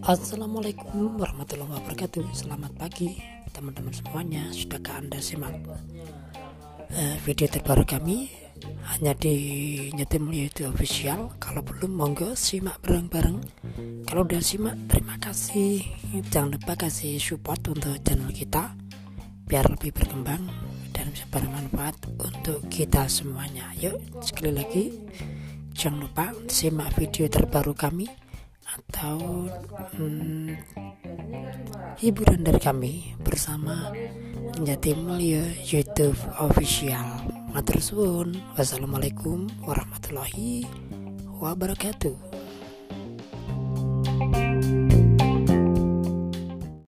Assalamualaikum warahmatullahi wabarakatuh. Selamat pagi teman-teman semuanya. Sudahkah anda simak uh, video terbaru kami? Hanya di Nyetim YouTube official. Kalau belum monggo simak bareng-bareng. Kalau udah simak terima kasih. Jangan lupa kasih support untuk channel kita Biar lebih berkembang Dan bisa bermanfaat untuk kita semuanya. Yuk sekali lagi Jangan lupa simak video terbaru kami atau hmm, hiburan dari kami bersama Jati Mulia YouTube Official. Matur suwun. Wassalamualaikum warahmatullahi wabarakatuh.